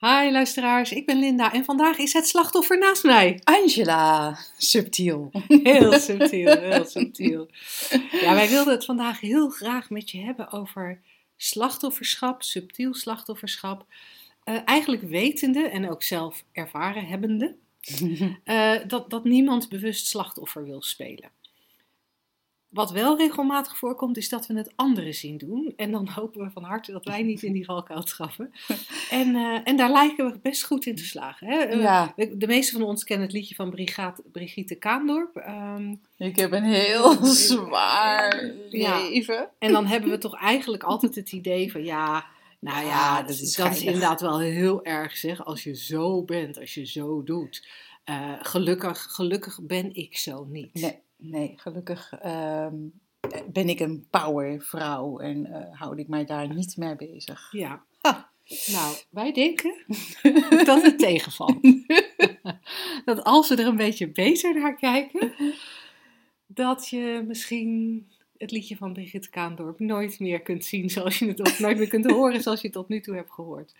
Hi luisteraars, ik ben Linda en vandaag is het slachtoffer naast mij. Angela, subtiel. Heel subtiel, heel subtiel. Ja, wij wilden het vandaag heel graag met je hebben over slachtofferschap, subtiel slachtofferschap. Eh, eigenlijk wetende en ook zelf ervaren hebbende eh, dat, dat niemand bewust slachtoffer wil spelen. Wat wel regelmatig voorkomt, is dat we het anderen zien doen. En dan hopen we van harte dat wij niet in die valkuil trappen. En, eh, en daar lijken we best goed in te slagen. Hè? Uh, Ja. de, meeste van ons kennen het liedje van Brigitte Kaandorp. Ehm, Ik heb een heel zwaar Ja. leven. en dan hebben we toch eigenlijk altijd het idee van ja. Nou ja, Ja, dat, is, dat inderdaad wel heel erg zeg. Als je zo bent, als je zo doet. Eh, gelukkig, gelukkig ben ik zo niet. Nee, nee gelukkig ehm, ben ik een powervrouw en eh, houd ik mij daar niet mee bezig. Ja. Nou, wij denken dat het tegenvalt. dat als we er een beetje beter naar kijken, dat je misschien het liedje van Brigitte Kaandorp nooit meer kunt zien zoals je het, of nooit meer kunt horen zoals je het tot nu toe hebt gehoord.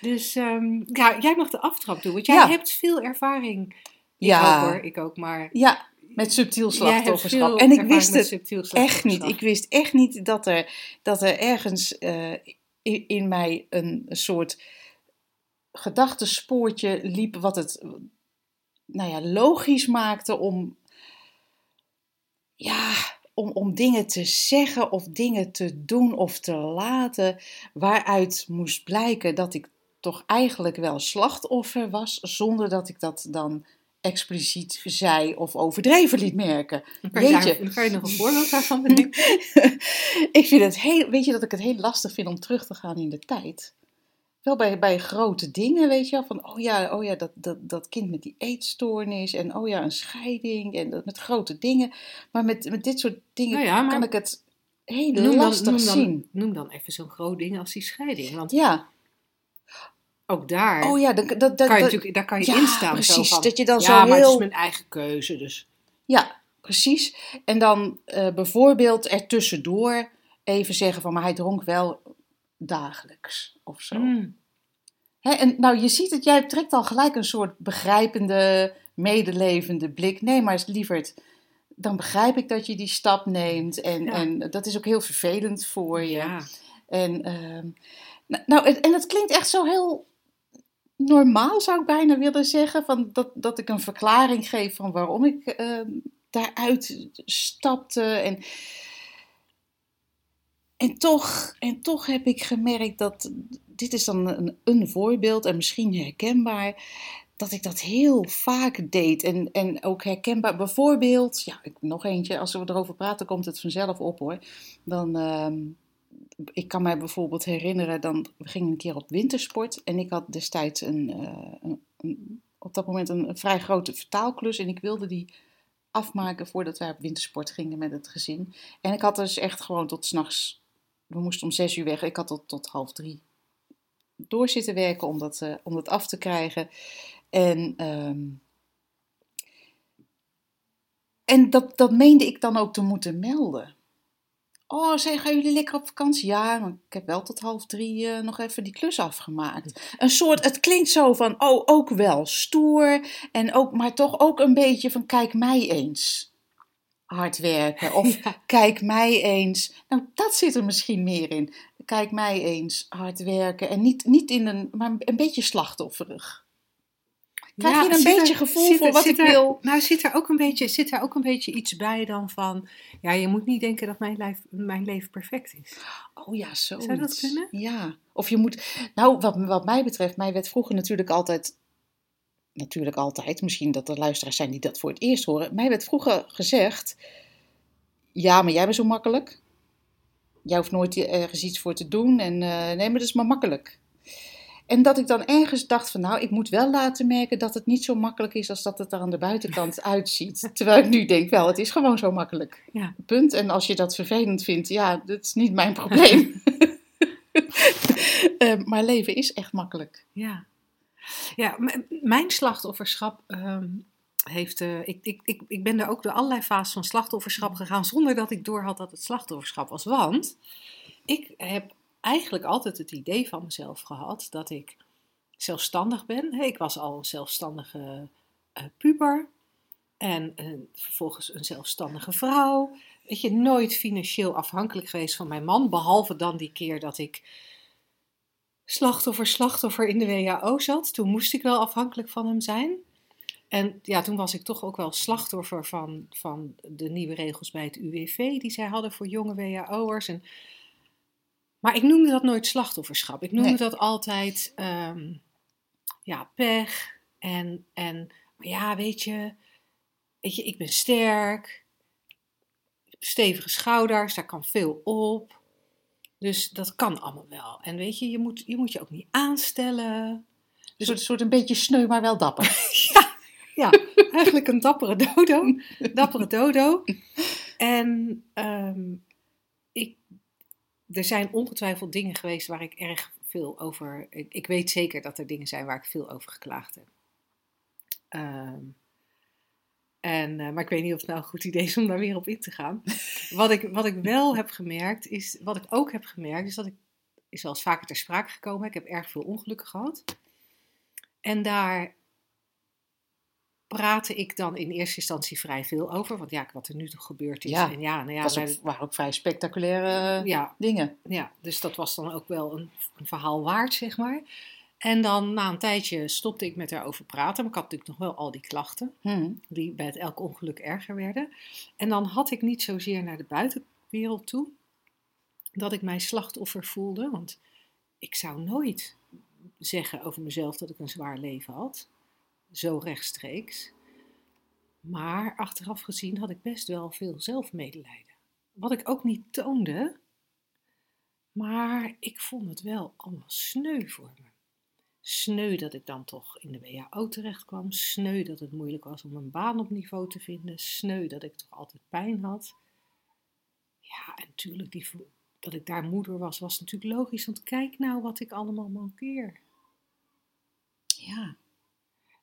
Dus ehm, ja, jij mag de aftrap doen, want jij Ja. hebt veel ervaring. Ik Ja. ook hoor, ik ook, maar Ja, met subtiel slachtofferschap. En ik wist het echt niet. Ik wist echt niet dat er, dat er ergens eh, in, in mij een soort gedachtespoortje liep wat het nou ja, logisch maakte om, ja, om, om dingen te zeggen of dingen te doen of te laten waaruit moest blijken dat ik toch eigenlijk wel slachtoffer was zonder dat ik dat dan expliciet zei of overdreven liet merken. Kan je, daar- je? kan je nog een voorbeeld daarvan bedenken? ik vind het heel, weet je dat ik het heel lastig vind om terug te gaan in de tijd? Wel bij, bij grote dingen, weet je wel, van oh ja, oh ja dat, dat, dat kind met die eetstoornis en oh ja, een scheiding en dat, met grote dingen. Maar met, met dit soort dingen Nou ja, maar- kan ik het heel Noem dan, lastig noem, zien. dan, noem dan even zo'n groot ding als die scheiding. Want Ja, ook daar oh ja, dat, dat, dat, kan je natuurlijk, daar kan je ja, in staan. precies, Zo van, dat je dan ja, zo maar het heel- is mijn eigen keuze. Dus. Ja, precies. En dan eh, bijvoorbeeld er tussendoor even zeggen van, maar hij dronk wel dagelijks of zo. Mm. Hè, en nou, je ziet het, jij trekt al gelijk een soort begrijpende, medelevende blik. Nee, maar lieverd, dan begrijp ik dat je die stap neemt. En, Ja. en dat is ook heel vervelend voor je. Ja. En, ehm, nou, en het klinkt echt zo heel normaal, zou ik bijna willen zeggen. Van dat, dat ik een verklaring geef van waarom ik ehm, daaruit stapte. En, en, toch, en toch heb ik gemerkt dat, dit is dan een, een voorbeeld en misschien herkenbaar, dat ik dat heel vaak deed. En, en ook herkenbaar, bijvoorbeeld, ja, nog eentje, als we erover praten komt het vanzelf op hoor. Dan, ehm, ik kan mij bijvoorbeeld herinneren, dan, we gingen een keer op wintersport en ik had destijds een, eh, een, op dat moment een, een vrij grote vertaalklus en ik wilde die afmaken voordat wij op wintersport gingen met het gezin. En ik had dus echt gewoon tot s'nachts, we moesten om zes uur weg, ik had tot, tot half drie door zitten werken om dat, eh, om dat af te krijgen. En, ehm, en dat, dat meende ik dan ook te moeten melden. Oh, zeg, gaan jullie lekker op vakantie? Ja, maar ik heb wel tot half drie eh, nog even die klus afgemaakt. Een soort, het klinkt zo van, oh, ook wel stoer. En ook, maar toch ook een beetje van, kijk mij eens hard werken. Of kijk mij eens. Nou, dat zit er misschien meer in. Kijk mij eens hard werken. En niet, niet in een, maar een beetje slachtofferig. Krijg je een beetje er- gevoel zit voor wat zit ik er- wil? Nou, zit er, ook een beetje, zit er ook een beetje iets bij dan van... Ja, je moet niet denken dat mijn, lijf, mijn leven perfect is. Oh ja, zo. Zou dat kunnen? Ja. Of je moet. Nou, wat, wat mij betreft, mij werd vroeger natuurlijk altijd. Natuurlijk altijd, misschien dat er luisteraars zijn die dat voor het eerst horen. Mij werd vroeger gezegd: Ja, maar jij bent zo makkelijk. Jij hoeft nooit ergens iets voor te doen. En eh, nee, maar dat is maar makkelijk. En dat ik dan ergens dacht van nou, ik moet wel laten merken dat het niet zo makkelijk is als dat het er aan de buitenkant uitziet. Terwijl ik nu denk, wel, het is gewoon zo makkelijk. Ja. Punt. En als je dat vervelend vindt, ja, dat is niet mijn probleem. Eh, maar leven is echt makkelijk. Ja, ja mijn slachtofferschap ehm, heeft. eh, ik, ik, ik, ik ben er ook door allerlei fases van slachtofferschap gegaan zonder dat ik doorhad dat het slachtofferschap was. Want ik heb eigenlijk altijd het idee van mezelf gehad dat ik zelfstandig ben. Ik was al een zelfstandige eh, puber en eh, vervolgens een zelfstandige vrouw. Weet je, nooit financieel afhankelijk geweest van mijn man, behalve dan die keer dat ik slachtoffer, slachtoffer in de WHO zat. Toen moest ik wel afhankelijk van hem zijn. En ja, toen was ik toch ook wel slachtoffer van, van de nieuwe regels bij het UWV die zij hadden voor jonge WHO'ers. En, maar ik noemde dat nooit slachtofferschap. Ik noemde Nee. dat altijd ehm, ja, pech. En, en maar ja, weet je, weet je, ik ben sterk. Ik heb stevige schouders, daar kan veel op. Dus dat kan allemaal wel. En weet je, je moet je, moet je ook niet aanstellen. Een soort, soort een beetje sneu, maar wel dapper. Ja, eigenlijk een dappere dodo. Dappere dodo. En ehm, er zijn ongetwijfeld dingen geweest waar ik erg veel over. Ik, ik weet zeker dat er dingen zijn waar ik veel over geklaagd heb. Ehm, en, eh, maar ik weet niet of het nou een goed idee is om daar weer op in te gaan. Wat ik, wat ik wel heb gemerkt, is. Wat ik ook heb gemerkt, is dat ik. Is wel eens vaker ter sprake gekomen. Ik heb erg veel ongelukken gehad. En daar praatte ik dan in eerste instantie vrij veel over. Want ja, wat er nu toch gebeurd is. Ja, en ja, nou ja, was ook, waren ook vrij spectaculaire eh, ja, dingen. ja, dus dat was dan ook wel een, een verhaal waard, zeg maar. En dan na een tijdje stopte ik met daarover praten. Maar ik had natuurlijk nog wel al die klachten, Hm. die bij het elk ongeluk erger werden. En dan had ik niet zozeer naar de buitenwereld toe dat ik mij slachtoffer voelde. Want ik zou nooit zeggen over mezelf dat ik een zwaar leven had. Zo rechtstreeks. Maar achteraf gezien had ik best wel veel zelfmedelijden. Wat ik ook niet toonde, maar ik vond het wel allemaal sneu voor me. Sneu dat ik dan toch in de WHO terecht kwam. Sneu dat het moeilijk was om een baan op niveau te vinden. Sneu dat ik toch altijd pijn had. Ja, en natuurlijk, die, dat ik daar moeder was, was natuurlijk logisch. Want kijk nou wat ik allemaal mankeer. Ja.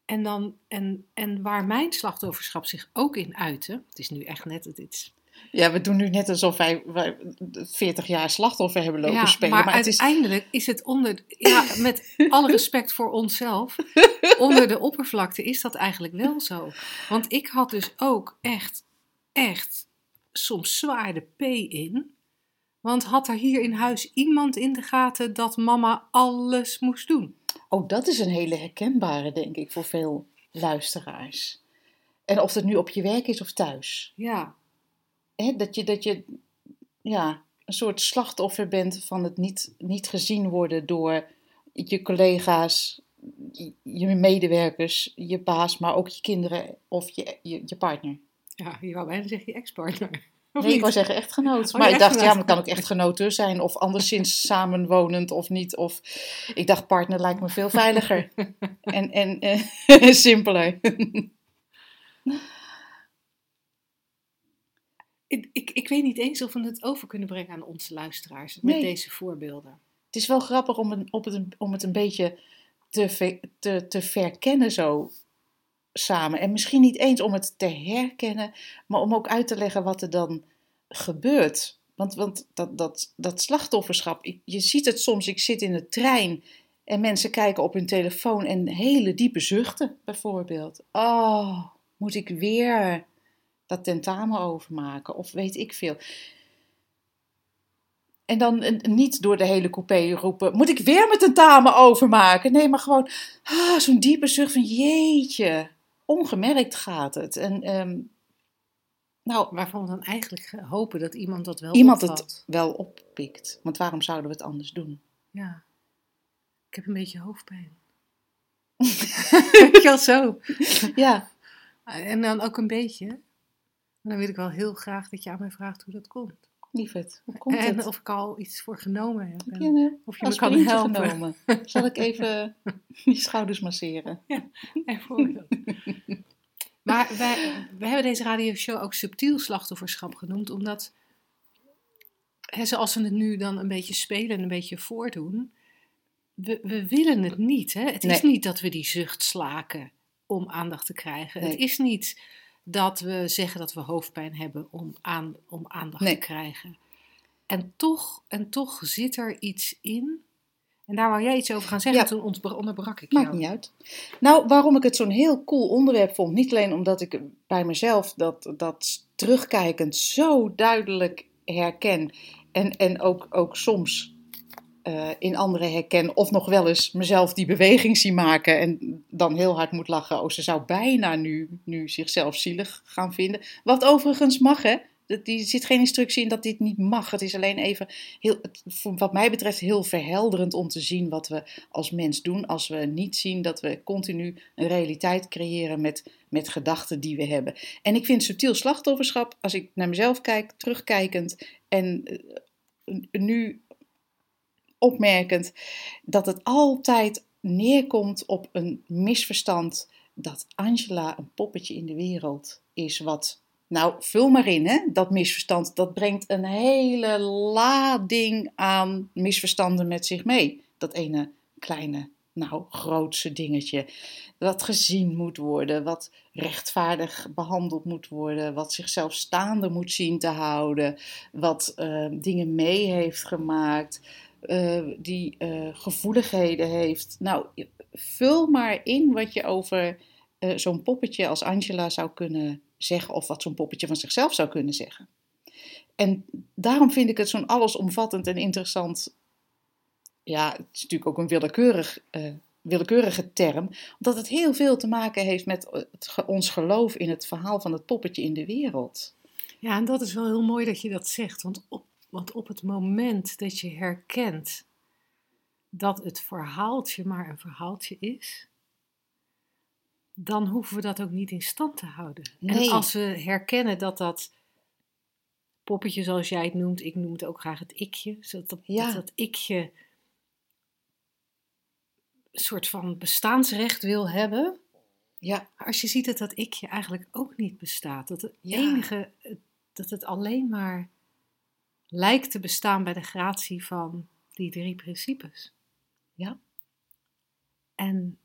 En, dan, en, en waar mijn slachtofferschap zich ook in uitte. Het is nu echt net. Het is, ja, we doen nu net alsof wij, wij 40 jaar slachtoffer hebben lopen ja, spelen. maar, Maar, het is, uiteindelijk is... het onder. Ja, met alle respect voor onszelf. onder de oppervlakte is dat eigenlijk wel zo. Want ik had dus ook echt, echt soms zwaar de P in. Want had er hier in huis iemand in de gaten dat mama alles moest doen? Oh, dat is een hele herkenbare, denk ik, voor veel luisteraars. En of het nu op je werk is of thuis. Ja, Hè, dat je, dat je ja, een soort slachtoffer bent van het niet, niet gezien worden door je collega's, je- je medewerkers, je baas, maar ook je kinderen of je, je, je partner. ja je wou bijna zeggen je ex-partner. Of Nee, ik wou zeggen echtgenoot. Oh, maar ik dacht, ja, maar het kan ook echtgenoten zijn. Of anderszins samenwonend of niet. Of ik dacht, partner lijkt me veel veiliger. en en eh, simpeler. Ik, ik, ik weet niet eens of we het over kunnen brengen aan onze luisteraars met Nee. deze voorbeelden. het is wel grappig om, een, op het, om het een beetje te, te, te verkennen zo samen. En misschien niet eens om het te herkennen, maar om ook uit te leggen wat er dan gebeurt. Want, want dat, dat, dat slachtofferschap, je ziet het soms, ik zit in de trein en mensen kijken op hun telefoon en hele diepe zuchten, bijvoorbeeld. Oh, moet ik weer dat tentamen overmaken of weet ik veel. En dan niet door de hele coupé roepen: Moet ik weer mijn tentamen overmaken? Nee, maar gewoon ah, zo'n diepe zucht van: Jeetje, ongemerkt gaat het. En ehm, nou, Waarvan we dan eigenlijk hopen dat iemand dat wel iemand opvat. het wel oppikt. Want waarom zouden we het anders doen? Ja. Ik heb een beetje hoofdpijn. Weet je zo. Ja, En dan ook een beetje. Dan wil ik wel heel graag dat je aan mij vraagt hoe dat komt. Lieverd, hoe komt en het? of ik al iets voor genomen heb. En een of je me kan helpen. genomen? Zal ik even je schouders masseren? Bijvoorbeeld. maar wij, we hebben deze radioshow ook subtiel slachtofferschap genoemd, omdat, hè, zoals we het nu dan een beetje spelen en een beetje voordoen, we, we willen het niet. Hè? Het is niet dat we die zucht slaken om aandacht te krijgen. Het is niet dat we zeggen dat we hoofdpijn hebben om, aan, om aandacht Nee. te krijgen. En toch, en toch zit er iets in. En daar wou jij iets over gaan zeggen, Ja. toen onderbrak ik Maakt jou. niet uit. Nou, waarom ik het zo'n heel cool onderwerp vond, niet alleen omdat ik bij mezelf dat, dat terugkijkend zo duidelijk herken en, en ook, ook soms eh, in anderen herken of nog wel eens mezelf die beweging zie maken en dan heel hard moet lachen. Oh, ze zou bijna nu, nu zichzelf zielig gaan vinden. Wat overigens mag, hè. Er zit geen instructie in dat dit niet mag. Het is alleen even, heel, wat mij betreft, heel verhelderend om te zien wat we als mens doen. Als we niet zien dat we continu een realiteit creëren met, met gedachten die we hebben. En ik vind subtiel slachtofferschap, als ik naar mezelf kijk, terugkijkend en eh, nu opmerkend, dat het altijd neerkomt op een misverstand dat Angela een poppetje in de wereld is wat. Nou, vul maar in, hè? Dat misverstand, dat brengt een hele lading aan misverstanden met zich mee. Dat ene kleine, nou, grootse dingetje. Wat gezien moet worden, wat rechtvaardig behandeld moet worden, wat zichzelf staande moet zien te houden, wat eh, dingen mee heeft gemaakt, eh, die eh, gevoeligheden heeft. Nou, vul maar in wat je over eh, zo'n poppetje als Angela zou kunnen zeggen, of wat zo'n poppetje van zichzelf zou kunnen zeggen. En daarom vind ik het zo'n allesomvattend en interessant. Ja, het is natuurlijk ook een willekeurig, willekeurige term, omdat het heel veel te maken heeft met ons geloof in het verhaal van het poppetje in de wereld. Ja, en dat is wel heel mooi dat je dat zegt. Want op, want op het moment dat je herkent dat het verhaaltje maar een verhaaltje is, dan hoeven we dat ook niet in stand te houden. En Nee. als we herkennen dat dat poppetje, zoals jij het noemt, ik noem het ook graag het ikje, zodat dat, Ja. dat, dat ikje een soort van bestaansrecht wil hebben. Ja, Maar als je ziet dat dat ikje eigenlijk ook niet bestaat, dat het Ja. enige, dat het alleen maar lijkt te bestaan bij de gratie van die drie principes. Ja. En,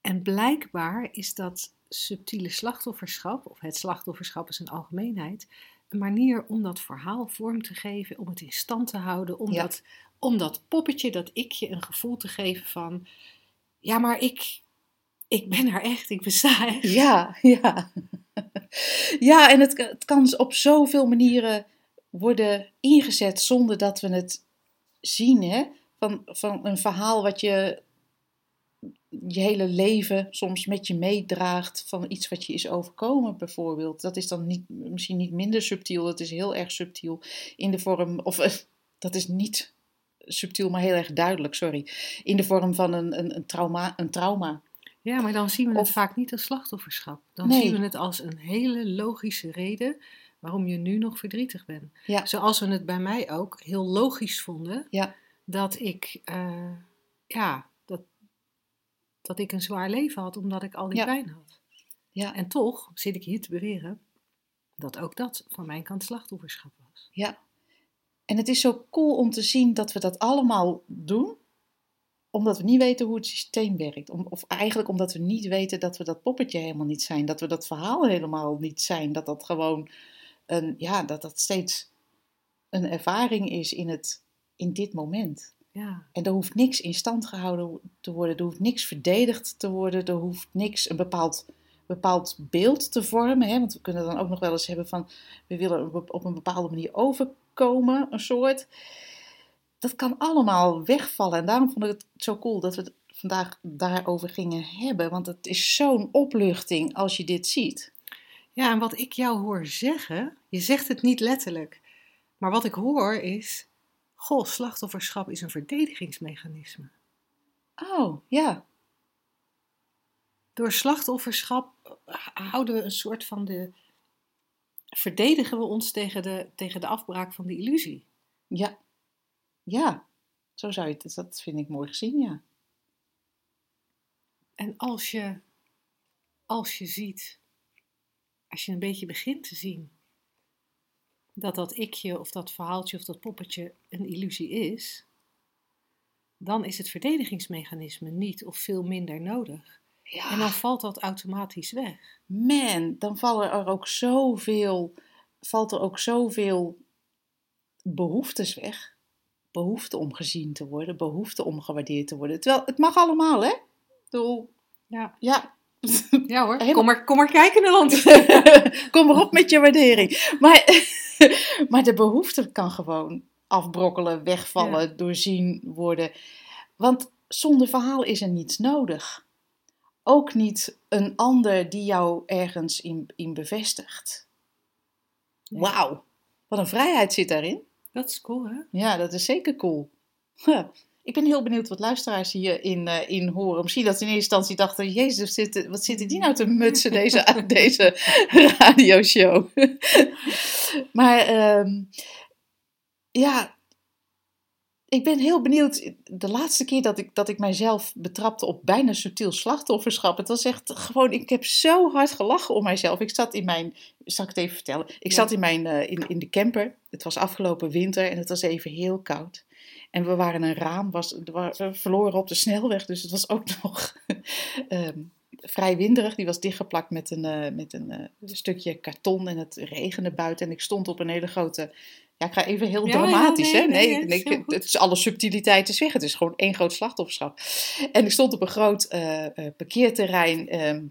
en blijkbaar is dat subtiele slachtofferschap, of het slachtofferschap is een algemeenheid, een manier om dat verhaal vorm te geven, om het in stand te houden, om, Ja. dat, om dat poppetje, dat ikje, een gevoel te geven van, ja, maar ik, ik ben er echt, ik besta echt. Ja, ja. Ja, en het, het kan op zoveel manieren worden ingezet zonder dat we het zien. Hè? Van, van een verhaal wat je je hele leven soms met je meedraagt. Van iets wat je is overkomen, bijvoorbeeld. Dat is dan niet, misschien niet minder subtiel, dat is heel erg subtiel in de vorm. Of eh, dat is niet subtiel, maar heel erg duidelijk, sorry. In de vorm van een, een, een, trauma, een trauma. Ja, maar dan zien we het vaak niet als slachtofferschap. Dan Nee. zien we het als een hele logische reden waarom je nu nog verdrietig bent. Ja. Zoals we het bij mij ook heel logisch vonden Ja. dat ik, eh, ja, dat, dat ik een zwaar leven had omdat ik al die Ja. pijn had. Ja. En toch zit ik hier te beweren dat ook dat van mijn kant slachtofferschap was. Ja. En het is zo cool om te zien dat we dat allemaal doen, omdat we niet weten hoe het systeem werkt. Om, of eigenlijk omdat we niet weten dat we dat poppetje helemaal niet zijn, dat we dat verhaal helemaal niet zijn, dat dat gewoon een, ja, dat dat steeds een ervaring is in, het, in dit moment. Ja, En er hoeft niks in stand gehouden te worden, er hoeft niks verdedigd te worden, er hoeft niks een bepaald, bepaald beeld te vormen. Hè? Want we kunnen dan ook nog wel eens hebben van, we willen op een bepaalde manier overkomen, een soort. Dat kan allemaal wegvallen. En daarom vond ik het zo cool dat we het vandaag daarover gingen hebben. Want het is zo'n opluchting als je dit ziet. Ja, en wat ik jou hoor zeggen, je zegt het niet letterlijk, maar wat ik hoor is, goh, slachtofferschap is een verdedigingsmechanisme. Oh, ja. Door slachtofferschap houden we een soort van de, verdedigen we ons tegen de, tegen de afbraak van die illusie. Ja. Ja. Zo zou je het, dat vind ik mooi gezien, ja. En als je, als je ziet, als je een beetje begint te zien, dat dat ikje of dat verhaaltje of dat poppetje een illusie is, dan is het verdedigingsmechanisme niet of veel minder nodig. Ja. En dan valt dat automatisch weg. man, dan vallen er ook zoveel, valt er ook zoveel behoeftes weg. Behoefte om gezien te worden, behoefte om gewaardeerd te worden. Terwijl het mag allemaal, hè? Ik bedoel, Ja, ja, ja hoor. Kom maar, kom maar kijken ons. kom maar op met je waardering. Maar, maar de behoefte kan gewoon afbrokkelen, wegvallen, doorzien worden. Want zonder verhaal is er niets nodig. Ook niet een ander die jou ergens in, in bevestigt. Ja. Wauw, wat een vrijheid zit daarin. Dat is cool, hè? Ja, dat is zeker cool. Huh. Ik ben heel benieuwd wat luisteraars hierin eh in horen. Misschien dat ze in eerste instantie dachten: Jezus, wat zitten, wat zitten die nou te mutsen, deze, deze radioshow? maar ehm, ja, ik ben heel benieuwd. De laatste keer dat ik, dat ik mijzelf betrapte op bijna subtiel slachtofferschap. Het was echt gewoon, ik heb zo hard gelachen om mijzelf. Ik zat in mijn, zal ik het even vertellen? Ik Ja. zat in, mijn, eh, in, in de camper. Het was afgelopen winter en het was even heel koud. En we waren een raam, was, wa- we verloren op de snelweg, dus het was ook nog ehm, vrij winderig. Die was dichtgeplakt met een, eh, met een eh, stukje karton en het regende buiten. En ik stond op een hele grote. Ja, ik ga even heel Ja, dramatisch, ja, nee, hè? nee, Nee, het is het, is alle subtiliteit te zeggen. Het is gewoon één groot slachtofferschap. En ik stond op een groot eh, parkeerterrein. ehm,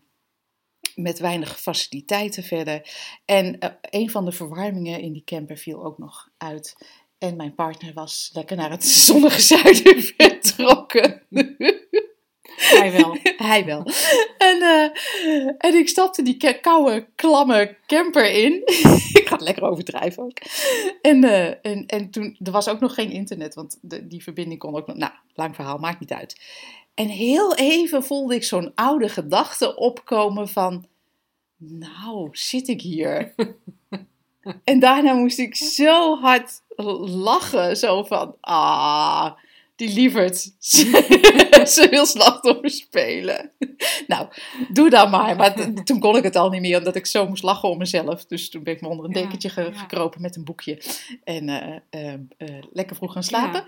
met weinig faciliteiten verder. En een van de verwarmingen in die camper viel ook nog uit. En mijn partner was lekker naar het zonnige zuiden vertrokken. Hij wel. Hij wel. En, eh, en ik stapte die koude, klamme camper in. ik ga het lekker overdrijven ook. En, eh, en, en toen, er was ook nog geen internet, want de, die verbinding kon ook nog... Nou, lang verhaal, maakt niet uit. En heel even voelde ik zo'n oude gedachte opkomen van... Nou, zit ik hier? en daarna moest ik zo hard lachen. Zo van, ah, die lieverd. Ze wil slachtoffer spelen. nou, doe dat maar. Maar toen kon ik het al niet meer, omdat ik zo moest lachen om mezelf. Dus toen ben ik me onder een Ja, dekentje ge- ja. gekropen met een boekje. En eh, eh, eh, lekker vroeg gaan slapen.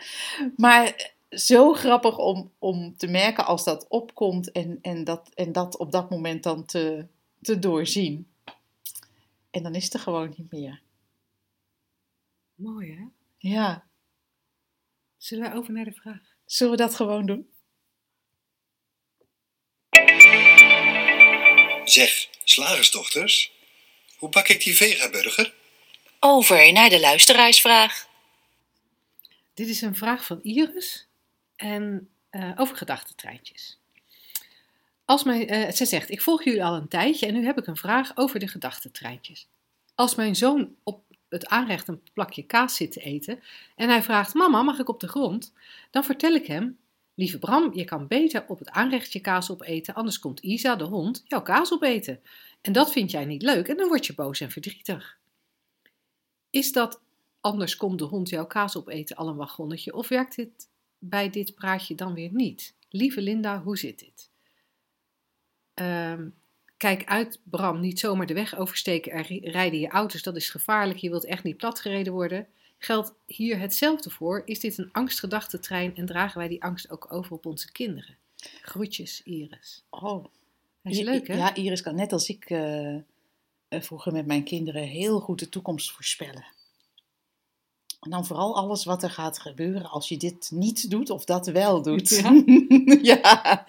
Maar zo grappig om, om te merken als dat opkomt en, en, dat, en dat op dat moment dan te, te doorzien. En dan is het er gewoon niet meer. Mooi, hè? Ja, Zullen we over naar de vraag? zullen we dat gewoon doen? Zeg, slagersdochters, hoe bak ik die vegaburger? Over naar de luisteraarsvraag. Dit is een vraag van Iris en eh, over gedachtentreintjes. Als mijn, eh, ze zegt, ik volg jullie al een tijdje en nu heb ik een vraag over de gedachtentreintjes. Als mijn zoon op het aanrecht een plakje kaas zit te eten en hij vraagt, mama mag ik op de grond? Dan vertel ik hem, lieve Bram, je kan beter op het aanrecht je kaas opeten, anders komt Isa, de hond, jouw kaas opeten. En dat vind jij niet leuk en dan word je boos en verdrietig. Is dat anders komt de hond jouw kaas opeten al een wagonnetje of werkt dit bij dit praatje dan weer niet? Lieve Linda, hoe zit dit? Ehm, kijk uit, Bram, niet zomaar de weg oversteken en ri- rijden je auto's, dat is gevaarlijk, je wilt echt niet platgereden worden. Geldt hier hetzelfde voor? Is dit een angstgedachtentrein en dragen wij die angst ook over op onze kinderen? Groetjes, Iris. Oh, Dat is leuk, hè? Ja, Iris kan net als ik eh, eh, vroeger met mijn kinderen heel goed de toekomst voorspellen. En dan vooral alles wat er gaat gebeuren als je dit niet doet of dat wel doet. Ja. Ja.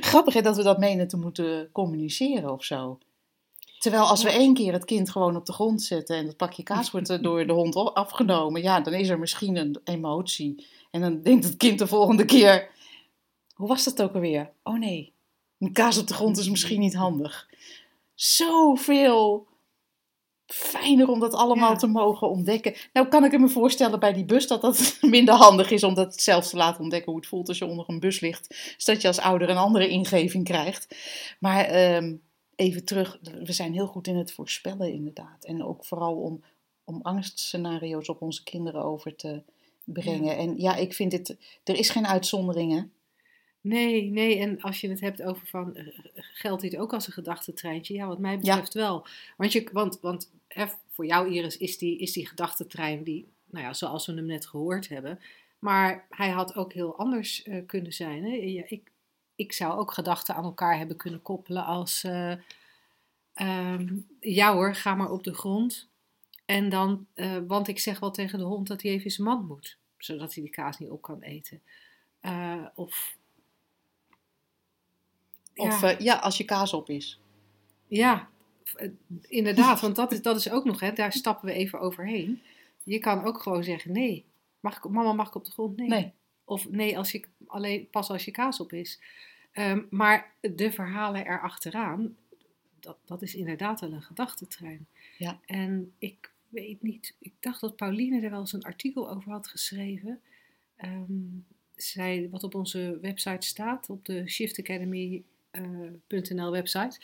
Grappig hè, dat we dat menen te moeten communiceren of zo. Terwijl als we één keer het kind gewoon op de grond zetten en het pakje kaas wordt door de hond afgenomen, ja, dan is er misschien een emotie. En dan denkt het kind de volgende keer, hoe was dat ook alweer? Oh nee, een kaas op de grond is misschien niet handig. Zoveel fijner om dat allemaal Ja. te mogen ontdekken. Nou kan ik me voorstellen bij die bus dat dat minder handig is om dat zelf te laten ontdekken hoe het voelt als je onder een bus ligt. Zodat je als ouder een andere ingeving krijgt. Maar ehm, even terug, we zijn heel goed in het voorspellen inderdaad. En ook vooral om, om angstscenario's op onze kinderen over te brengen. En ja, ik vind het, er is geen uitzondering hè. Nee, nee, en als je het hebt over van, eh, geldt dit ook als een gedachtentreintje? Ja, wat mij betreft wel. Want, je, want, want hè, voor jou Iris is die, is die gedachtentrein die, nou ja, zoals we hem net gehoord hebben. Maar hij had ook heel anders eh, kunnen zijn. Hè? Ja, ik, ik zou ook gedachten aan elkaar hebben kunnen koppelen als, eh, ehm, ja hoor, ga maar op de grond. En dan, eh, want ik zeg wel tegen de hond dat hij even zijn mand moet, zodat hij die kaas niet op kan eten. of of ja. ja. als je kaas op is. Ja, inderdaad, want dat is, dat is ook nog, hè, daar stappen we even overheen. Je kan ook gewoon zeggen: nee, mag ik, mama, mag ik op de grond? Nee. nee. Of nee, als je, alleen, pas als je kaas op is. Ehm, maar de verhalen erachteraan, dat, dat is inderdaad wel een gedachtentrein. Ja. En ik weet niet, ik dacht dat Pauline er wel eens een artikel over had geschreven. Um, zij, wat op onze website staat, op de shiftacademy.nl uh, website,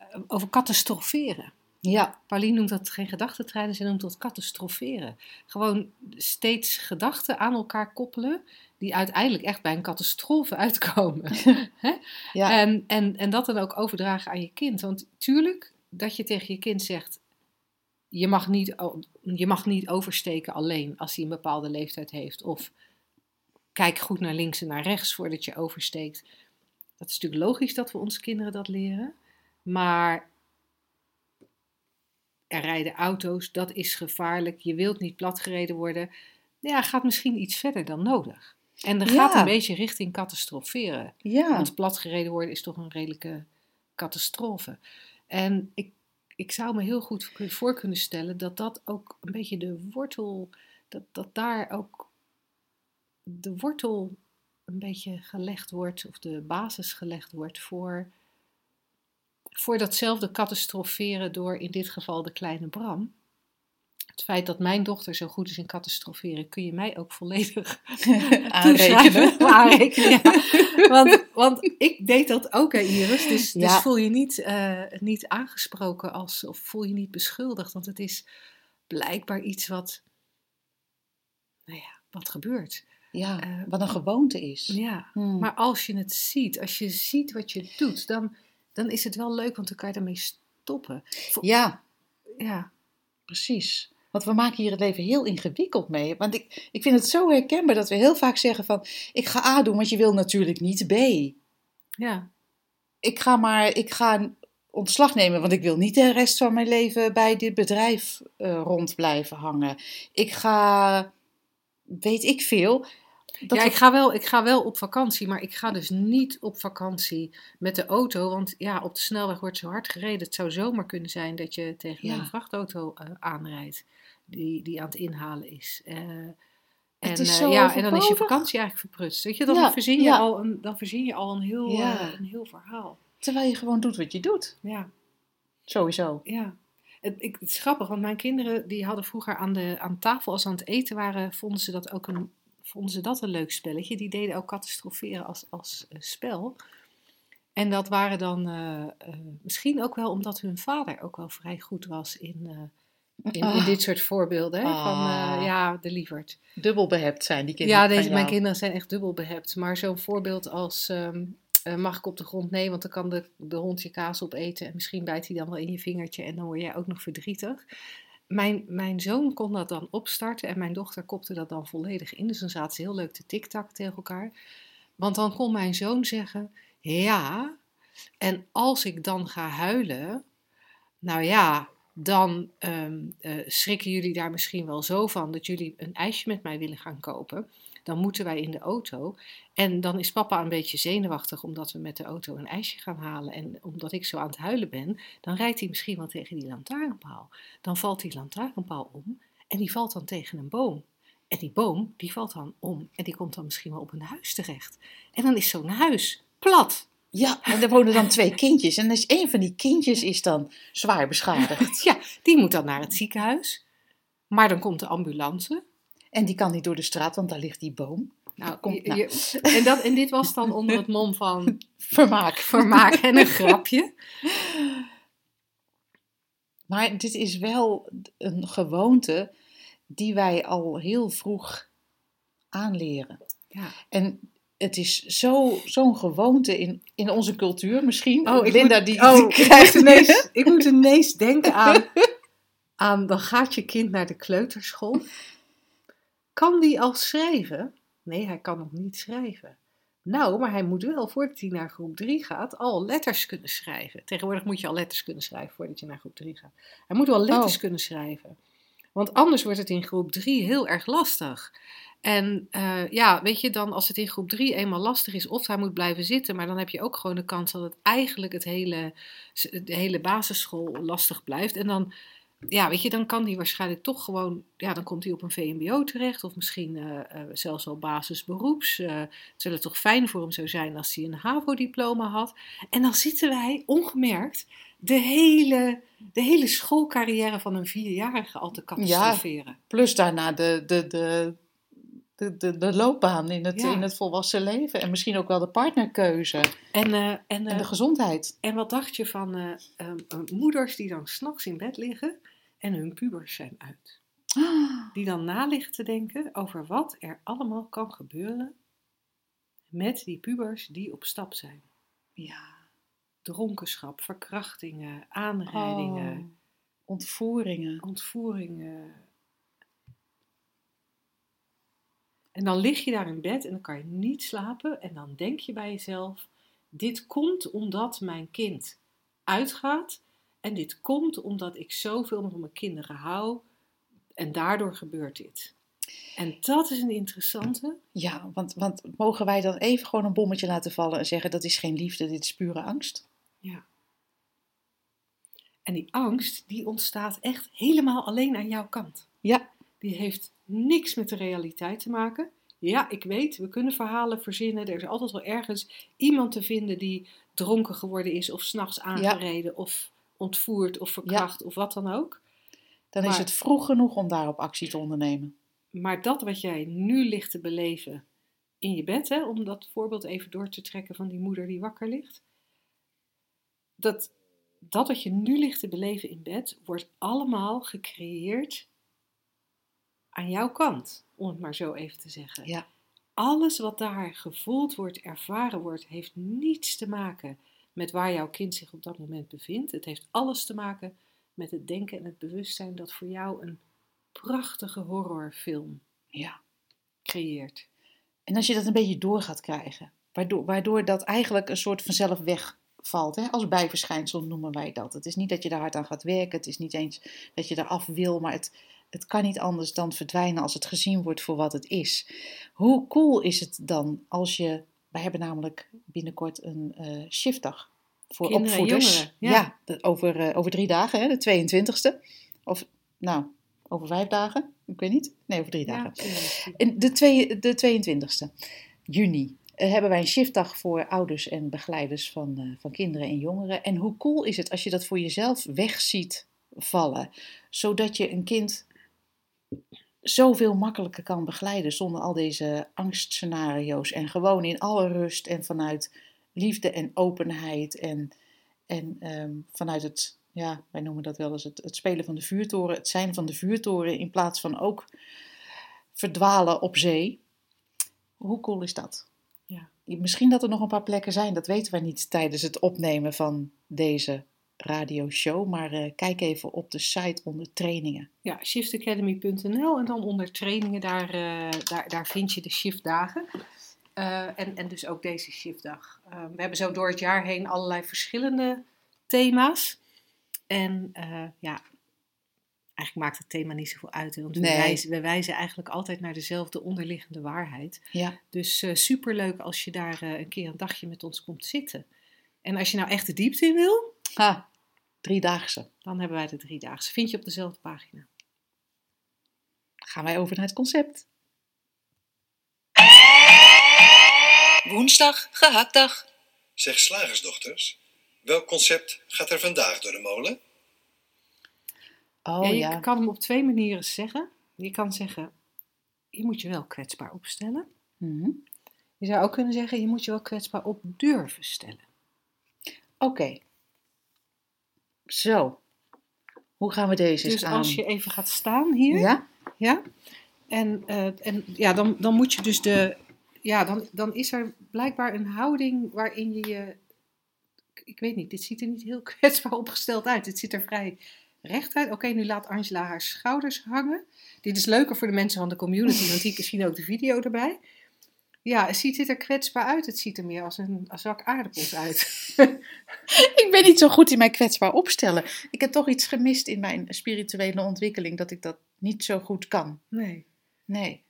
uh, over catastroferen. Ja. Pauline noemt dat geen gedachtentreinen, ze noemt dat catastroferen. Gewoon steeds gedachten aan elkaar koppelen die uiteindelijk echt bij een catastrofe uitkomen. ja. en, en, en dat dan ook overdragen aan je kind. Want tuurlijk, dat je tegen je kind zegt, je mag niet, je mag niet oversteken alleen als hij een bepaalde leeftijd heeft. Of kijk goed naar links en naar rechts voordat je oversteekt. Dat is natuurlijk logisch dat we onze kinderen dat leren. Maar er rijden auto's, dat is gevaarlijk, je wilt niet platgereden worden. Ja, gaat misschien iets verder dan nodig. En er gaat een beetje richting catastroferen. Ja. Want platgereden worden is toch een redelijke catastrofe. En ik, ik zou me heel goed voor kunnen stellen dat dat ook een beetje de wortel, dat, dat daar ook de wortel een beetje gelegd wordt, of de basis gelegd wordt voor voor datzelfde catastroferen door in dit geval de kleine Bram. Het feit dat mijn dochter zo goed is in catastroferen, kun je mij ook volledig aanrekenen. aanrekenen ja. want, want ik deed dat ook, hè, Iris. Dus, dus voel je niet, uh, niet aangesproken als, of voel je niet beschuldigd. Want het is blijkbaar iets wat, nou ja, wat gebeurt. Ja, uh, wat een gewoonte is. Ja, hmm. maar als je het ziet, als je ziet wat je doet, dan dan is het wel leuk, want dan kan je daarmee stoppen. Ja. Ja. Precies. Want we maken hier het leven heel ingewikkeld mee. Want ik, ik vind het zo herkenbaar dat we heel vaak zeggen van... ik ga A doen, want je wil natuurlijk niet B. Ja. Ik ga maar, ik ga ontslag nemen, want ik wil niet de rest van mijn leven bij dit bedrijf uh, rond blijven hangen. Ik ga, weet ik veel, ja, ik, ga wel, ik ga wel op vakantie, maar ik ga dus niet op vakantie met de auto. Want ja, op de snelweg wordt zo hard gereden. Het zou zomaar kunnen zijn dat je tegen een vrachtauto uh, aanrijdt die, die aan het inhalen is. Uh, en, uh, ja, en dan is je vakantie eigenlijk verprutst. Weet je, dan, ja, verzin, je al een, dan verzin je al een heel, een heel verhaal. Terwijl je gewoon doet wat je doet. Ja. Sowieso. Ja. Het, ik, het is grappig, want mijn kinderen die hadden vroeger aan, de, aan tafel, als ze aan het eten waren, vonden ze dat ook een vonden ze dat een leuk spelletje. Die deden ook catastroferen als, als uh, spel. En dat waren dan uh, uh, misschien ook wel omdat hun vader ook wel vrij goed was in, in, in, Ah. dit soort voorbeelden. Hè? Van Ah. ja, de lieverd. Dubbel behept zijn die kinderen. Ja, deze, mijn kinderen zijn echt dubbel behept. Maar zo'n voorbeeld als ehm, eh, mag ik op de grond? Nee, want dan kan de, de hond je kaas opeten. En misschien bijt hij dan wel in je vingertje en dan word jij ook nog verdrietig. Mijn, mijn zoon kon dat dan opstarten en mijn dochter kopte dat dan volledig in. Dus dan zaten ze heel leuk te tiktak tegen elkaar. Want dan kon mijn zoon zeggen, ja, en als ik dan ga huilen, nou ja, dan ehm, eh, schrikken jullie daar misschien wel zo van dat jullie een ijsje met mij willen gaan kopen. Dan moeten wij in de auto. En dan is papa een beetje zenuwachtig omdat we met de auto een ijsje gaan halen. En omdat ik zo aan het huilen ben, dan rijdt hij misschien wel tegen die lantaarnpaal. Dan valt die lantaarnpaal om en die valt dan tegen een boom. En die boom, die valt dan om en die komt dan misschien wel op een huis terecht. En dan is zo'n huis plat. Ja, en er wonen dan twee kindjes. En dus een van die kindjes is dan zwaar beschadigd. Ja, die moet dan naar het ziekenhuis. Maar dan komt de ambulance. En die kan niet door de straat, want daar ligt die boom. Nou, Kom, je- nou. je- en, dat, en dit was dan onder het mom van Vermaak. vermaak en een grapje. Maar dit is wel een gewoonte die wij al heel vroeg aanleren. Ja. En het is zo- zo'n gewoonte in, in onze cultuur misschien. Oh, Linda, moet, die, oh, die ik, krijgt ineens, ik moet ineens denken aan, aan, dan gaat je kind naar de kleuterschool. Kan die al schrijven? Nee, hij kan nog niet schrijven. Nou, maar hij moet wel, voordat hij naar groep 3 gaat, al letters kunnen schrijven. Tegenwoordig moet je al letters kunnen schrijven voordat je naar groep 3 gaat. Hij moet wel letters Oh. kunnen schrijven. Want anders wordt het in groep 3 heel erg lastig. En eh, ja, weet je, dan als het in groep 3 eenmaal lastig is, of hij moet blijven zitten, maar dan heb je ook gewoon de kans dat het eigenlijk het hele, de hele basisschool lastig blijft. En dan, ja, weet je, dan kan hij waarschijnlijk toch gewoon, ja, dan komt hij op een VMBO terecht, of misschien eh, eh, zelfs wel basisberoeps. Eh het zou het toch fijn voor hem zou zijn als hij een HAVO-diploma had. En dan zitten wij ongemerkt de hele, de hele schoolcarrière van een vierjarige al te catastroferen. Plus daarna de, de, de, de, de, de loopbaan in het, Ja. in het volwassen leven. En misschien ook wel de partnerkeuze En, en, en de gezondheid. En wat dacht je van moeders die dan s'nachts in bed liggen en hun pubers zijn uit? Die dan na liggen te denken over wat er allemaal kan gebeuren met die pubers die op stap zijn. Ja. Dronkenschap, verkrachtingen, aanrijdingen, Oh, ontvoeringen. ontvoeringen. En dan lig je daar in bed en dan kan je niet slapen en dan denk je bij jezelf, dit komt omdat mijn kind uitgaat en dit komt omdat ik zoveel van mijn kinderen hou en daardoor gebeurt dit. En dat is een interessante. Ja, want, want mogen wij dan even gewoon een bommetje laten vallen en zeggen dat is geen liefde, dit is pure angst? Ja. En die angst, die ontstaat echt helemaal alleen aan jouw kant. Ja, Die heeft niks met de realiteit te maken. Ja, ik weet, we kunnen verhalen verzinnen. Er is altijd wel ergens iemand te vinden die dronken geworden is, of s'nachts aangereden, of ontvoerd, of verkracht, of wat dan ook. dan is het vroeg genoeg om daarop actie te ondernemen. Maar dat wat jij nu ligt te beleven in je bed, hè, om dat voorbeeld even door te trekken van die moeder die wakker ligt. Dat, dat wat je nu ligt te beleven in bed, wordt allemaal gecreëerd aan jouw kant, om het maar zo even te zeggen. Ja. Alles wat daar gevoeld wordt, ervaren wordt, heeft niets te maken met waar jouw kind zich op dat moment bevindt. Het heeft alles te maken met het denken en het bewustzijn dat voor jou een prachtige horrorfilm Ja. creëert. En als je dat een beetje door gaat krijgen, waardoor, waardoor dat eigenlijk een soort vanzelf wegvalt. Hè? Als bijverschijnsel noemen wij dat. Het is niet dat je daar hard aan gaat werken, het is niet eens dat je eraf wil, maar het, het kan niet anders dan verdwijnen als het gezien wordt voor wat het is. Hoe cool is het dan als je, wij hebben namelijk binnenkort een eh, shiftdag voor Kinderen opvoeders. jongeren, ja, ja. de- over, eh, over drie dagen, hè, de 22e. Of nou, over vijf dagen, ik weet niet. Nee, over drie dagen. En De, twee, de 22e juni eh, hebben wij een shiftdag voor ouders en begeleiders van, van kinderen en jongeren. En hoe cool is het als je dat voor jezelf weg ziet vallen, zodat je een kind zoveel makkelijker kan begeleiden zonder al deze angstscenario's. En gewoon in alle rust en vanuit liefde en openheid en, en ehm, vanuit het, ja, wij noemen dat wel eens het, het spelen van de vuurtoren, het zijn van de vuurtoren in plaats van ook verdwalen op zee. Hoe cool is dat? Ja. Misschien dat er nog een paar plekken zijn, dat weten we niet tijdens het opnemen van deze radioshow. Maar eh, kijk even op de site onder trainingen. ja shiftacademy.nl en dan onder trainingen, daar, eh, daar, daar vind je de shiftdagen. Eh, en, en dus ook deze shiftdag. We hebben zo door het jaar heen allerlei verschillende thema's. En ja, eigenlijk maakt het thema niet zoveel uit. Want we, wijzen, we wijzen eigenlijk altijd naar dezelfde onderliggende waarheid. Ja, Dus super superleuk als je daar een keer een dagje met ons komt zitten. En als je nou echt de diepte in wil, ha, driedaagse. dan hebben wij de driedaagse. Vind je op dezelfde pagina. Gaan wij over naar het concept. Woensdag, gehaktdag. Zeg slagersdochters, welk concept gaat er vandaag door de molen? Oh ja, ja, je kan hem op twee manieren zeggen. Je kan zeggen, je moet je wel kwetsbaar opstellen. Mhm. Je zou ook kunnen zeggen, je moet je wel kwetsbaar op durven stellen. Oké. Zo. Hoe gaan we deze Dus eens aan? als je even gaat staan hier, Ja? Ja. En, eh, en ja, dan, dan moet je dus de. Ja, dan, dan is er blijkbaar een houding waarin je je. Ik weet niet, dit ziet er niet heel kwetsbaar opgesteld uit. Dit ziet er vrij recht uit. Oké, nu laat Angela haar schouders hangen. Dit is leuker voor de mensen van de community, want die zien ook de video erbij. Ja, het ziet er kwetsbaar uit. Het ziet er meer als een zak aardappels uit. Ik ben niet zo goed in mij kwetsbaar opstellen. Ik heb toch iets gemist in mijn spirituele ontwikkeling dat ik dat niet zo goed kan. Nee. Nee.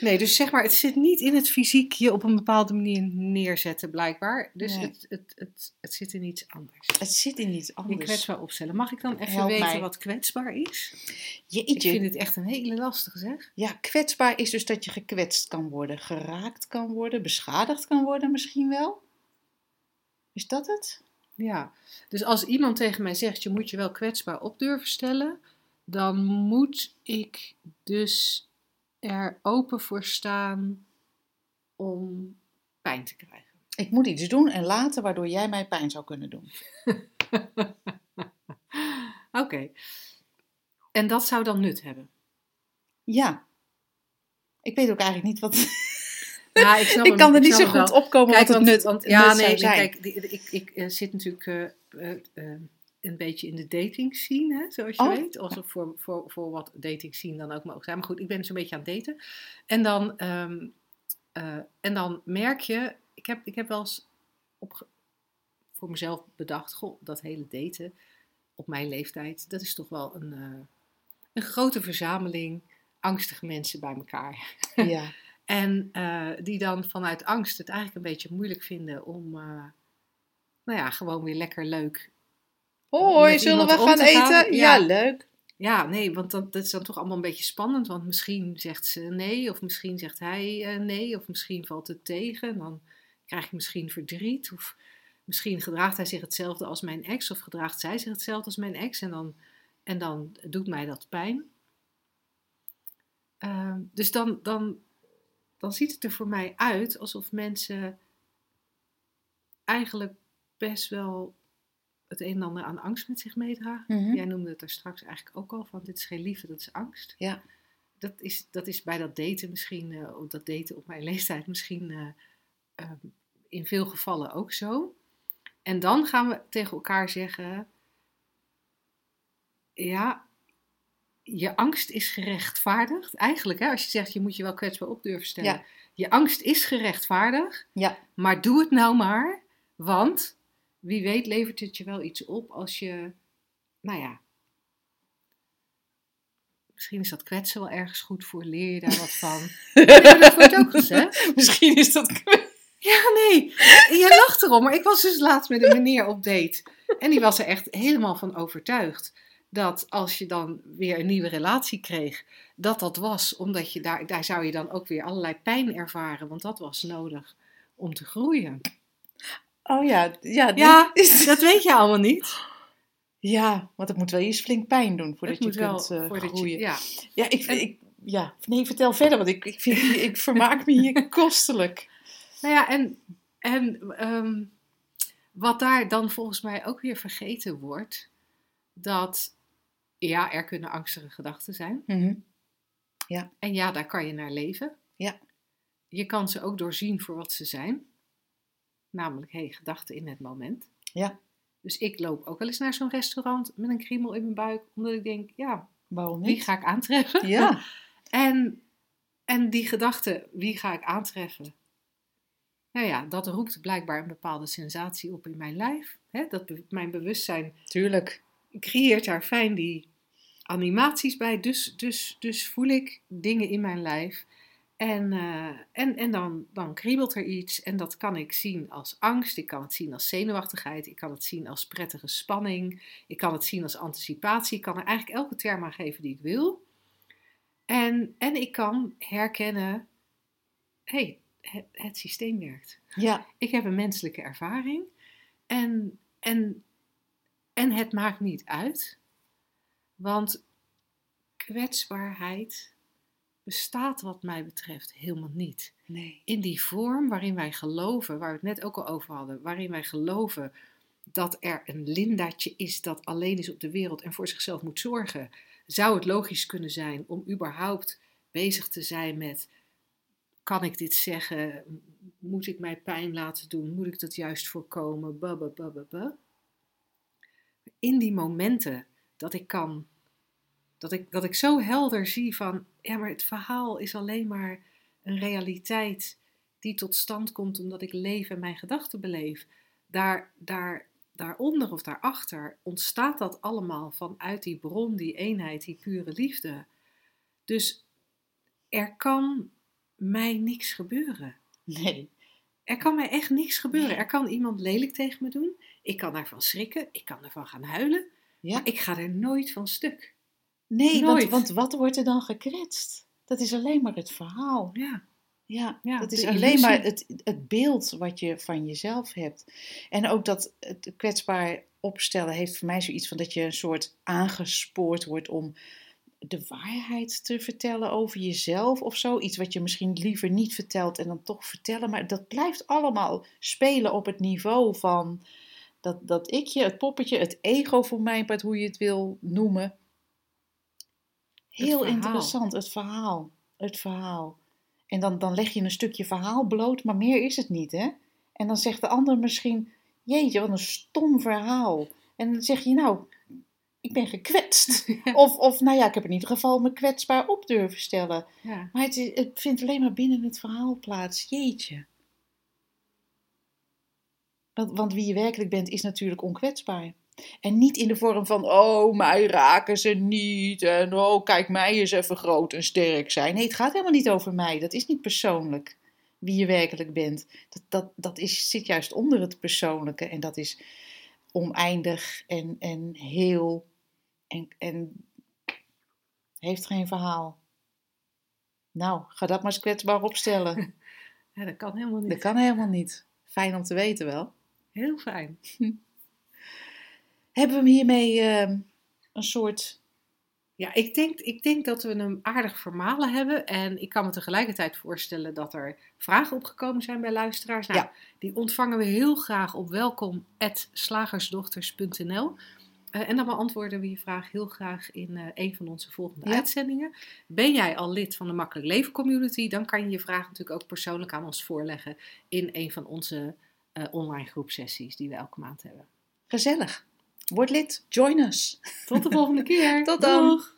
Nee, dus zeg maar, het zit niet in het fysiek je op een bepaalde manier neerzetten, blijkbaar. Dus Nee. het, het, het, het zit in iets anders. Het zit in iets Je anders. kwetsbaar opstellen. Mag ik dan even Help weten mij. wat kwetsbaar is? Ik Jeetje. vind het echt een hele lastige zeg. Ja, kwetsbaar is dus dat je gekwetst kan worden, geraakt kan worden, beschadigd kan worden misschien wel. Is dat het? Ja, dus als iemand tegen mij zegt, je moet je wel kwetsbaar op durven stellen, dan moet ik dus er open voor staan om pijn te krijgen. Ik moet iets doen en laten waardoor jij mij pijn zou kunnen doen. Oké. En dat zou dan nut hebben. Ja. Ik weet ook eigenlijk niet wat. Ja, ik, snap ik hem, kan er niet zo goed wel. opkomen Kijk, wat het nut, want- ja, nee, zijn. kijk, die- ik, ik eh, zit natuurlijk eh, eh, een beetje in de dating scene, hè, zoals je Oh, weet. Alsof voor, voor, voor wat dating scene dan ook mogen zijn. Maar goed, ik ben zo'n beetje aan het daten. En dan, ehm, eh, en dan merk je, ik heb, ik heb wel eens op, voor mezelf bedacht, goh, dat hele daten op mijn leeftijd, dat is toch wel een, eh, een grote verzameling angstige mensen bij elkaar. Ja. En eh, die dan vanuit angst het eigenlijk een beetje moeilijk vinden om, nou ja, gewoon weer lekker leuk. Hoi, zullen we gaan te gaan? eten? Ja, Ja. leuk. Ja, nee, want dat, dat is dan toch allemaal een beetje spannend. Want misschien zegt ze nee, of misschien zegt hij eh, nee, of misschien valt het tegen. En dan krijg ik misschien verdriet. Of misschien gedraagt hij zich hetzelfde als mijn ex, of gedraagt zij zich hetzelfde als mijn ex. En dan, en dan doet mij dat pijn. Ehm, dus dan, dan, dan ziet het er voor mij uit alsof mensen eigenlijk best wel het een en ander aan angst met zich meedragen. Mhm. Jij noemde het daar straks eigenlijk ook al van dit is geen liefde, dat is angst. Ja. Dat is, dat is bij dat daten misschien, op dat daten op mijn leeftijd misschien eh, ehm, in veel gevallen ook zo. En dan gaan we tegen elkaar zeggen, ja, je angst is gerechtvaardigd. Eigenlijk, hè, als je zegt je moet je wel kwetsbaar op durven stellen. Ja. Je angst is gerechtvaardigd, Ja. maar doe het nou maar, want wie weet levert het je wel iets op als je, nou ja, misschien is dat kwetsen wel ergens goed voor, leer je daar wat van. nee, dat wordt ook gezegd. Misschien is dat. Ja, nee, je lacht erom, maar ik was dus laatst met een meneer op date en die was er echt helemaal van overtuigd dat als je dan weer een nieuwe relatie kreeg, dat dat was omdat je daar, daar zou je dan ook weer allerlei pijn ervaren, want dat was nodig om te groeien. Oh ja, ja, Ja, is- dat weet je allemaal niet. ja, want het moet wel eens flink pijn doen voordat je wel kunt eh, je- groeien. ja. Ja, ik, ik, ja, nee, vertel verder, want ik, ik, vind, ik vermaak me hier kostelijk. Nou ja, en, en ehm, wat daar dan volgens mij ook weer vergeten wordt, dat ja, er kunnen angstige gedachten zijn. Mhm. En ja, daar kan je naar leven. Ja. Je kan ze ook doorzien voor wat ze zijn. Namelijk, hey, gedachten in het moment. Ja. Dus ik loop ook wel eens naar zo'n restaurant met een kriemel in mijn buik, omdat ik denk, ja, Waarom wie niet? ga ik aantreffen? Ja, En, en die gedachte, wie ga ik aantreffen? Nou ja, dat roept blijkbaar een bepaalde sensatie op in mijn lijf. Hè? Dat be- mijn bewustzijn tuurlijk. creëert daar fijn die animaties bij. Dus, dus, dus voel ik dingen in mijn lijf. En, eh, en, en dan, dan kriebelt er iets. En dat kan ik zien als angst. Ik kan het zien als zenuwachtigheid. Ik kan het zien als prettige spanning. Ik kan het zien als anticipatie. Ik kan er eigenlijk elke term aan geven die ik wil. En, en ik kan herkennen: hé, hey, het, het systeem werkt. Ja, Ik heb een menselijke ervaring. En, en, en het maakt niet uit. Want kwetsbaarheid bestaat wat mij betreft helemaal niet. Nee. in die vorm waarin wij geloven, waar we het net ook al over hadden, waarin wij geloven dat er een Lindaatje is dat alleen is op de wereld en voor zichzelf moet zorgen, zou het logisch kunnen zijn om überhaupt bezig te zijn met: kan ik dit zeggen? Moet ik mij pijn laten doen? Moet ik dat juist voorkomen? In die momenten dat ik kan, dat ik, dat ik zo helder zie van: ja, maar het verhaal is alleen maar een realiteit die tot stand komt omdat ik leef en mijn gedachten beleef. Daar, daar, daaronder of daarachter ontstaat dat allemaal vanuit die bron, die eenheid, die pure liefde. Dus er kan mij niks gebeuren. Nee. Er kan mij echt niks gebeuren. Nee. Er kan iemand lelijk tegen me doen. Ik kan daarvan schrikken. Ik kan ervan gaan huilen. Ja. Maar ik ga er nooit van stuk. Nee, want, wat wordt er dan gekwetst? Dat is alleen maar het verhaal. Ja, Ja, Ja, dat is alleen illusie. maar het, het beeld wat je van jezelf hebt. En ook dat het kwetsbaar opstellen heeft voor mij zoiets van dat je een soort aangespoord wordt om de waarheid te vertellen over jezelf of zo. Iets wat je misschien liever niet vertelt en dan toch vertellen. Maar dat blijft allemaal spelen op het niveau van dat, dat ikje, het poppetje, het ego voor mijn part, hoe je het wil noemen. Heel interessant, het verhaal. Het verhaal. En dan, dan leg je een stukje verhaal bloot, maar meer is het niet, hè? En dan zegt de ander misschien, jeetje, wat een stom verhaal. En dan zeg je, nou, ik ben gekwetst. Of, of nou ja, ik heb in ieder geval me kwetsbaar op durven stellen. ja. Maar het, is- het vindt alleen maar binnen het verhaal plaats. Jeetje. Want, want wie je werkelijk bent is natuurlijk onkwetsbaar. En niet in de vorm van, oh, mij raken ze niet. En oh, kijk, mij eens even groot en sterk zijn. Nee, het gaat helemaal niet over mij. Dat is niet persoonlijk. Wie je werkelijk bent. Dat, dat, dat is, zit juist onder het persoonlijke. En dat is oneindig en, en heel. En, en heeft geen verhaal. Nou, ga dat maar eens kwetsbaar opstellen. ja, dat kan helemaal niet. Dat kan helemaal niet. Fijn om te weten wel. Heel fijn. Hebben we hem hiermee ehm, een soort. Ja, ik denk, ik denk dat we hem aardig vermalen hebben. En ik kan me tegelijkertijd voorstellen dat er vragen opgekomen zijn bij luisteraars. Nou, Ja. Die ontvangen we heel graag op welkom.slagersdochters.nl. Eh, en dan beantwoorden we je vraag heel graag in eh, een van onze volgende Ja. uitzendingen. Ben jij al lid van de Makkelijk Leven Community? Dan kan je je vraag natuurlijk ook persoonlijk aan ons voorleggen in een van onze eh, online groepsessies die we elke maand hebben. Gezellig. Word lid. Join us. Tot de volgende keer. Tot dan. Doeg!